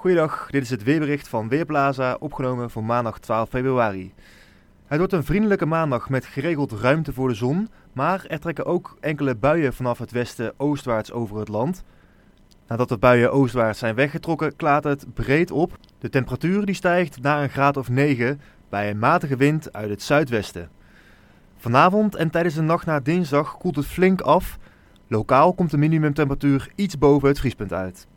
Goedendag, dit is het weerbericht van Weerplaza, opgenomen voor maandag 12 februari. Het wordt een vriendelijke maandag met geregeld ruimte voor de zon, maar er trekken ook enkele buien vanaf het westen oostwaarts over het land. Nadat de buien oostwaarts zijn weggetrokken, klaart het breed op. De temperatuur die stijgt naar een graad of 9 bij een matige wind uit het zuidwesten. Vanavond en tijdens de nacht naar dinsdag koelt het flink af. Lokaal komt de minimumtemperatuur iets boven het vriespunt uit.